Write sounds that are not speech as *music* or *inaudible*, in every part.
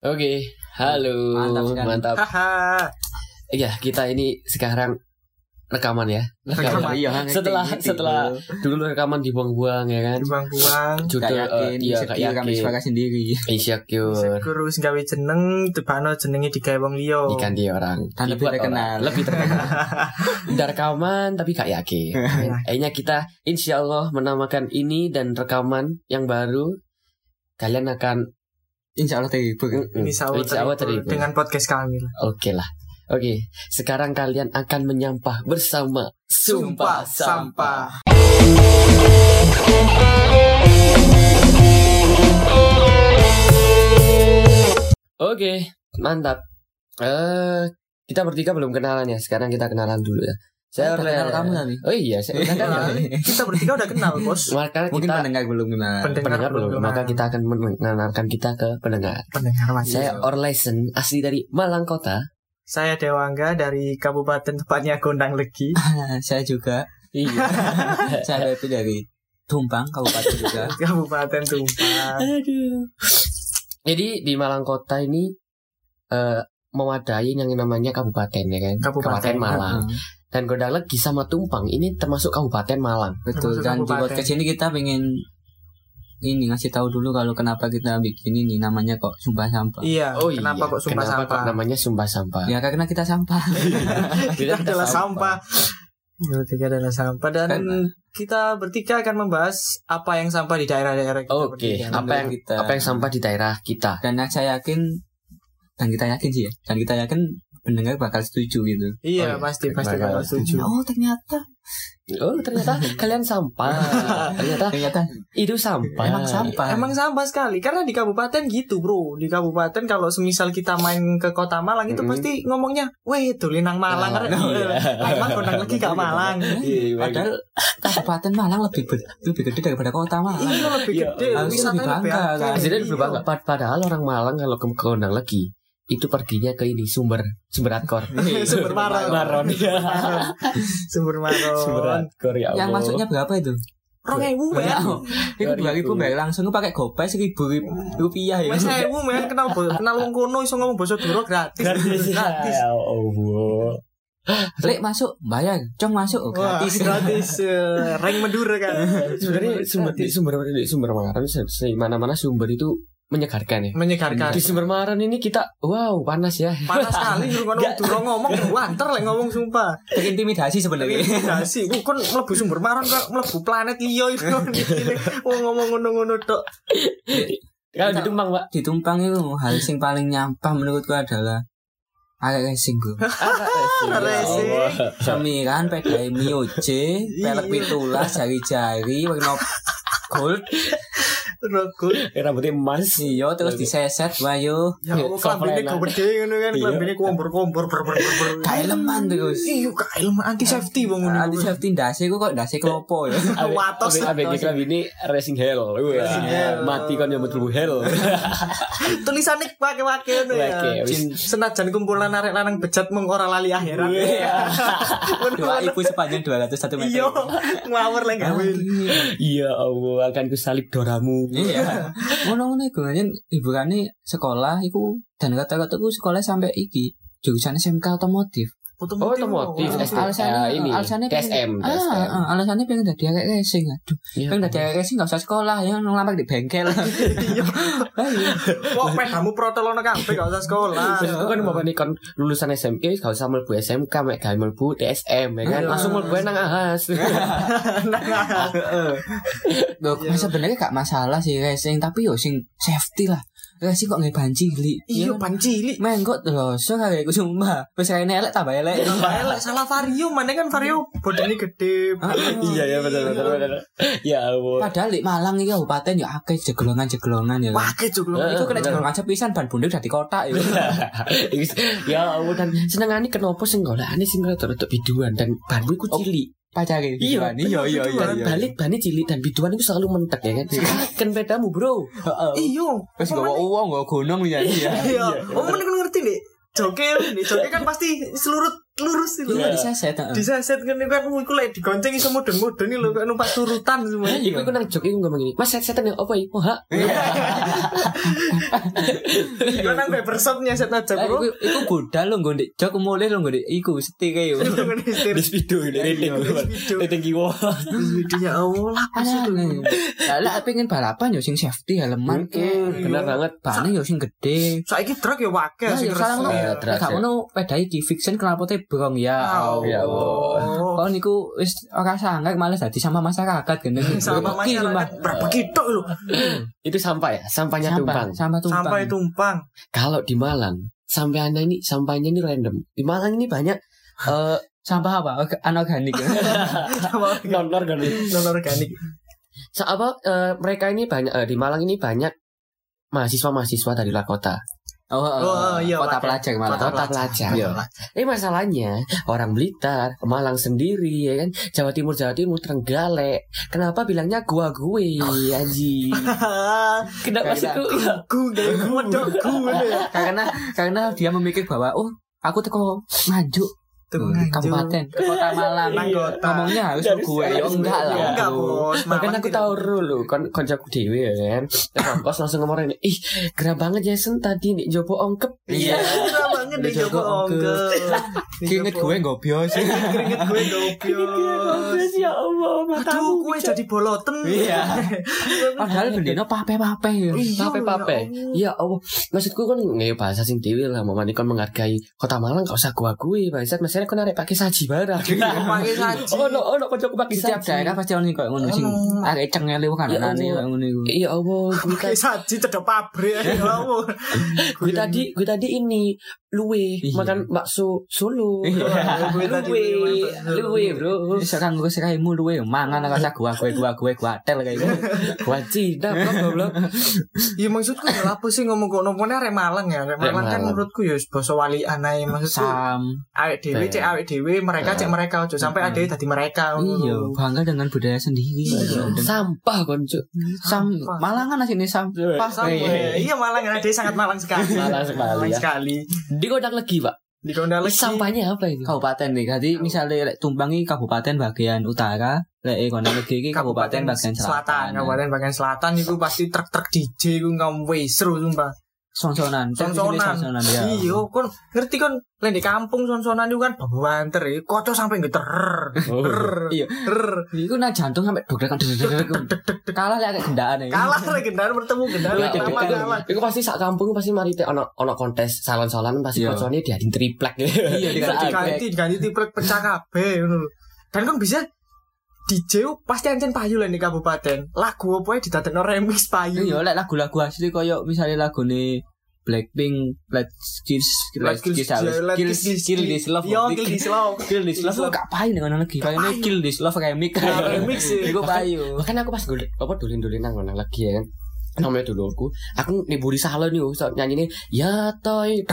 Oke, halo, Mantap mantap. sekali. Haha. Ya, kita ini sekarang rekaman ya. Rekaman. Iya, ngerti, Setelah ngerti, setelah dulu rekaman dibuang-buang ya kan. Buang-buang. Gak Judul yakin, eh, iya gak kami suara sendiri Insecure. Guru sing gawe jeneng tebano jenenge digawe wong liya. Diganti orang. Dan lebih terkenal. orang. Lebih terkenal. *laughs* Udah rekaman tapi gak yakin. *laughs* Akhirnya kita insya Allah menamakan ini dan rekaman yang baru. Kalian akan Insya Allah terhibur. Ini sawah Insya Allah terhibur terhibur. dengan podcast kami. Oke lah. Oke, sekarang kalian akan menyampah bersama Sumpah, Sampah. Oke, mantap. Eh, kita bertiga belum kenalan ya. Sekarang kita kenalan dulu ya. Saya Udah kenal kamu tadi. Oh iya, saya udah kenal. *laughs* Kita bertiga udah kenal, Bos. Maka Mungkin kita pendengar belum kenal Pendengar pendengar belum. belum Maka kenal. kita akan mengenalkan kita ke pendengar. Pendengar masih. Saya Orlesen, asli dari Malang Kota. Saya Dewangga dari Kabupaten tepatnya Gondang Legi. *laughs* Saya juga Iya. *laughs* Saya itu dari Tumpang, Kabupaten juga Kabupaten Tumpang. Aduh. Jadi di Malang Kota ini eh mewadai yang namanya kabupaten ya kan? Kabupaten. Malang. Heeh. Dan Gondang Legi sama Tumpang ini termasuk kabupaten Malang. Betul, Termasuk dan di podcast ini kita pengen ini ngasih tahu dulu kalau kenapa kita bikin ini namanya kok sumpah sampah. Iya, Oh kenapa iya. kok sumpah Kenapa sampah? kok namanya Sumpah Sampah? Ya karena kita sampah. *laughs* kita adalah sampah. Kita bertiga adalah sampah dan Kan- kita bertiga akan membahas apa yang sampah di daerah-daerah kita Oke, bertiga. apa yang kita. apa yang sampah di daerah kita? Dan saya yakin dan kita yakin sih ya, dan kita yakin pendengar bakal setuju gitu. Iya, Oh, iya. pasti pasti Bakal bakal setuju. Oh ternyata, Oh, ternyata *laughs* kalian sampah. *laughs* ternyata ternyata itu sampah. emang sampah. Emang sampah sekali karena di kabupaten gitu bro di kabupaten kalau semisal kita main ke kota Malang itu Mm-mm. pasti ngomongnya weh tuh nang Malang Ah, karena *laughs* iya. emang gondang lagi gak Malang Iya, Padahal Kabupaten Malang lebih lebih gede daripada kota Malang. iya lebih Iya, gede harusnya wisatanya lebih bangga, kan? Jadi Iya. berbangga. Pad- Padahal orang Malang kalau ke ke Gondang lagi itu perginya ke ini sumber sumber atkor. *laughs* Sumber maron. Maron. sumber *laughs* sumber maron atkor ya Yang masuknya berapa itu? rong ewu men Itu dua ribu bayar langsung itu pakai gopay seribu rupiah ya. Wes ewu men kenal kenal wong kono iso ngomong basa Duro gratis gratis. *laughs* gratis Ya Allah. Lek masuk bayar, cong masuk oh, Wah, gratis. gratis eh, rank Madura kan Sebenarnya sumber di sumber di sumber Maron se mana-mana sumber itu menyegarkan ya. menyegarkan Di sumber Maron ini kita wow panas ya. panas sekali *laughs* lu ngono Duro ngomong wanter lek ngomong sumpah Terintimidasi sebenarnya. Intimidasi, ku kan mlebu sumber maron kok mlebu planet liya itu. *laughs* Wong ngomong ngono-ngono tok. Kalau di Tumpang, Pak. Di Tumpang itu hal yang paling nyampah menurutku adalah Arek racing bro Arek racing. Semiran pedai Mio J Pelek pitulas jari-jari Warna gold Rokul. Rambutnya emas. Iya terus diseset Wayo Ya *laughs* klambine Sofrenan. gede ngono kan, Iya. klambine kompor-kompor ber ber ber. Kaeleman terus Iya, kailem anti safety wong ngono. Anti safety ndase kok ndase klopo ya Watos. Abg Club ini Racing Hell. Wah, Racing Hell. Mati kan yang betul hell. *laughs* Tulisane wake-wake ngono ya. Senajan kumpulan arek lanang bejat mung ora lali akhirat. Iya. *laughs* Doa ibu sepanjang 201 meter Iya, ngawur lek gawe. Iya Allah, akan ku salib doramu. Iya. *laughs* Ngono-ngono iku kan hiburane sekolah iku dan kata-kata ku sekolah sampai iki jurusan SMK otomotif. Oh, otomotif. Wah, STM. Alasannya Ah, ini. alasannya TSM, TSM. Ah, ah, alasannya pengen dadi arek racing. Aduh, Iya. pengen dadi arek racing gak usah sekolah ya ngelamar di bengkel. *laughs* Iya. Ayo. Kok pedamu protolono kabeh gak usah sekolah. Terus kan mau nih kon lulusan SMK gak usah mlebu SMK mek gawe mlebu TSM ya kan Iya. langsung mlebu nang ahas. *laughs* Loh, Iya. sebenarnya gak masalah sih racing, tapi yo sing safety lah. Racing kok nggak banci li. Iya, pancili. Mengkot lho, so kare iku sumpah. Wis rene elek tambah elek. Tambah elek salah vario, mana kan vario bodine gede. *laughs* Iya ya betul betul betul. Ya. Padahal di Malang iki kabupaten ya akeh jeglongan-jeglongan ya. Pakai juga. Itu kena jeglongan sepisan ban bunduk dadi kotak ya. *laughs* Ya Allah dan senengane kenapa sing golekane sing rada-rada biduan dan banmu iku cilik. Pacare. Iya, iya, iya, iya. Dan iya. balik bannya cilik dan biduan itu selalu mentek ya kan. Kan pedamu, Bro. Iya. Wis gawa uang, gawa gunung ya. Iya. Iya. Oh, mana kan ngerti nih. Joke nih, joke kan pasti seluruh lurus itu. Iya, diseset. heeh. Diseset kan kan iku lek digonceng iso modern-modern lho kayak numpak turutan semua. Iku iku nang jok iku ngomong gini. Mas set-setan ya apa iki? Oh, ha. Iku nang barbershop nyeset aja Lah, bro. iku iku budal lo nggo ndek jok mulai lo nggo ndek iku setik kae. yo. Di speedo ini rating. Rating kiwo. Ya Allah lah pas itu. Lah lah pengen balapan yo sing safety helman ke. Bener banget. Bane yo sing gede. Saiki truk ya wakil Lah sing yo salah no. Iya, resek. terus Kamu ya. no peda iki fiction knalpotnya brong ya. Oh, Ya Allah. Oh niku wis ora sanggak malah dadi sama masyarakat gendeng. sama Beki, sumpah. masyarakat berapa kitok lho Itu sampah ya? Sampahnya Sampah, tumpang. sampah tumpang. sampai tumpang Kalau di Malang, sampahnya ini sampahnya ini random. Di Malang ini banyak eh Sampah apa? Orga- Anorganik. *laughs* non organik. non organik Sa- apa eh, mereka ini banyak eh, di Malang ini banyak mahasiswa-mahasiswa dari luar kota. Oh, Oh, iya, kota pelajar malah. Kota Kota pelajar. Iya. Ini masalahnya orang Blitar, Malang sendiri ya kan, Jawa Timur Jawa Timur Trenggalek. Kenapa bilangnya gua gue, *laughs* Aji? Kenapa sih Karena- kok? Ya, gu gak gu medok gu ngono ya karena karena dia memikir bahwa oh aku teko Nganjuk Teko Hmm, kabupaten. Ke kota Malang. Kota. ngomongnya harus Dari gue ya enggak lah. Enggak bos. Malang aku tahu dulu kon koncoku dewe ya kan. Terus langsung ngomong ini, ih gerah banget Jason tadi nih Jopo ongkep. iya. Gerah banget deh Dijogo Joko ongke. ongke Keringet gue nggak biasa keringet gue gobios ya Allah, aduh gue jadi boloten. Iya. *laughs* padahal bendino pape-pape ya Iya, Pape-pape. ya Ya Allah, maksudku kan nggak bahasa sing dewe lah, mau kan menghargai kota Malang gak usah gua gue, bangsat. Masalahnya kan arek pakai saji barang. *laughs* pakai saji. Oh no, oh no, koncoku pakai setiap saji. daerah pasti ono kayak ngono sing arek cengele kan Ya kayak ngono iku. Iya Allah, gue pakai saji cedok pabrik ya Allah. *laughs* Gue tadi, gue tadi ini luwe Iya. makan bakso Solo. Iya. *laughs* Luwe, luwe bro. Wis kan gue sekaimu luwe mangan rasa gua gue gua gue gua tel kayak gitu. *laughs* Gua Cina, bro, goblok. Iya maksudku ya apa sih ngomong kok nomornya arek Malang ya arek Arek Malang kan menurutku ya basa walian ae maksudku Sam. awake dhewe cek awake dhewe mereka cek mereka ojo sampai ada tadi mereka Iya, bangga dengan budaya sendiri. Iya. Sampah konco. Sam Sampah. Malangan asine sampah. Iya Malang ada sangat Malang sekali Malang sekali, ya. sekali Di kodang lagi, Pak. di Gondang lagi Sampahnya apa itu? Kabupaten nih, jadi misalnya lek tumpangi kabupaten bagian utara, lek eh, kono lagi iki kabupaten bagian selatan. Kabupaten bagian selatan itu pasti truk-truk DJ ku ngomwe seru sumpah. Sonsonan, Sonsonan. sonsonan ya. Iya, kon ngerti kon lek di kampung sonsonan itu kan banter ya. Kocok sampai ngeter. Oh. Iya. Iku nang jantung sampai deg-degan deg-degan. Kalah lek arek gendaan iki. Kalah lek gendaan bertemu gendaan Ya, pertama kalah. Iku pasti sak kampung pasti mari teh ono ono kontes salon-salon pasti Iya. kocone diadin triplek. Iya, diganti Diganti tiplek pecah kabeh ngono. lho. Dan kan bisa DJ pasti ancen payu lah di kabupaten. Lagu apa ya didadekno remix payu. Iya, lek lagu-lagu asli koyo misalnya lagune Blackpink, Let's Kiss, Let's Kiss, Let's Kill, Kill This Love, Yo, *laughs* Kill This Love. Kill This Love, gak payu dengan lagi, payu. Kill This Love remix, Nah, remix sih. *laughs* Iku payu. Bahkan aku pas golek apa dolin-dolin nang ngono lagi ya kan. Namanya dulurku, aku niburi salon nih, so, nyanyi nih, ya toy,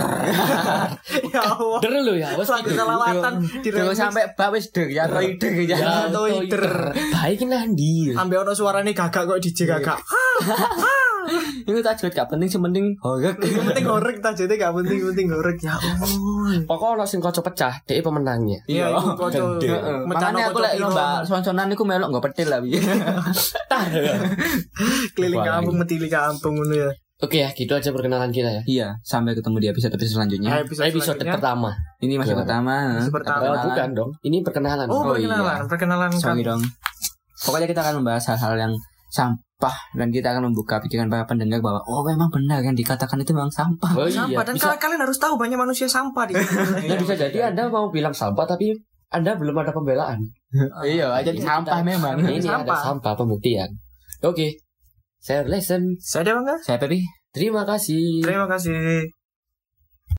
*laughs* Ya Allah. der lu ya, wes Lagu salawatan di Terus sampai bak wis deg ya, roy deg ya. ya toy, toy, der, baik nanti. Ambil ono suarane gagak kok DJ gagak. Iku tak jual gak penting, sementing horeg. Yang penting gorek tajete gak penting penting gorek ya Allah. Pokoknya langsung kocok pecah, dia pemenangnya. Iya, iku. Mecano Makanya aku kocok lek piro. lomba sonsonan iku melok nggo petil lah piye. *laughs* Tar. keliling kampung metili kampung ngono ya. Oke ya, gitu aja perkenalan kita ya. Iya, sampai ketemu di episode episode selanjutnya. Episode, Episode selanjutnya. pertama. Ini masih Gimana? pertama. Masih pertama. Oh, Perkenalan. bukan dong. Ini perkenalan. Oh, Oh, perkenalan, iya. perkenalan kan. Sorry dong. Pokoknya kita akan membahas hal-hal yang sampah dan kita akan membuka pikiran para pendengar bahwa oh memang benar yang dikatakan itu memang sampah. Oh Sampah dan bisa, kalian, harus tahu banyak manusia sampah di *laughs* ya bisa jadi Anda mau bilang sampah tapi Anda belum ada pembelaan. *laughs* iya, aja Ini sampah kita- memang. Ini ada Sampah. sampah pembuktian. Oke. Saya lesson. Saya Dewa enggak? Saya Pepi. Terima kasih. Terima kasih.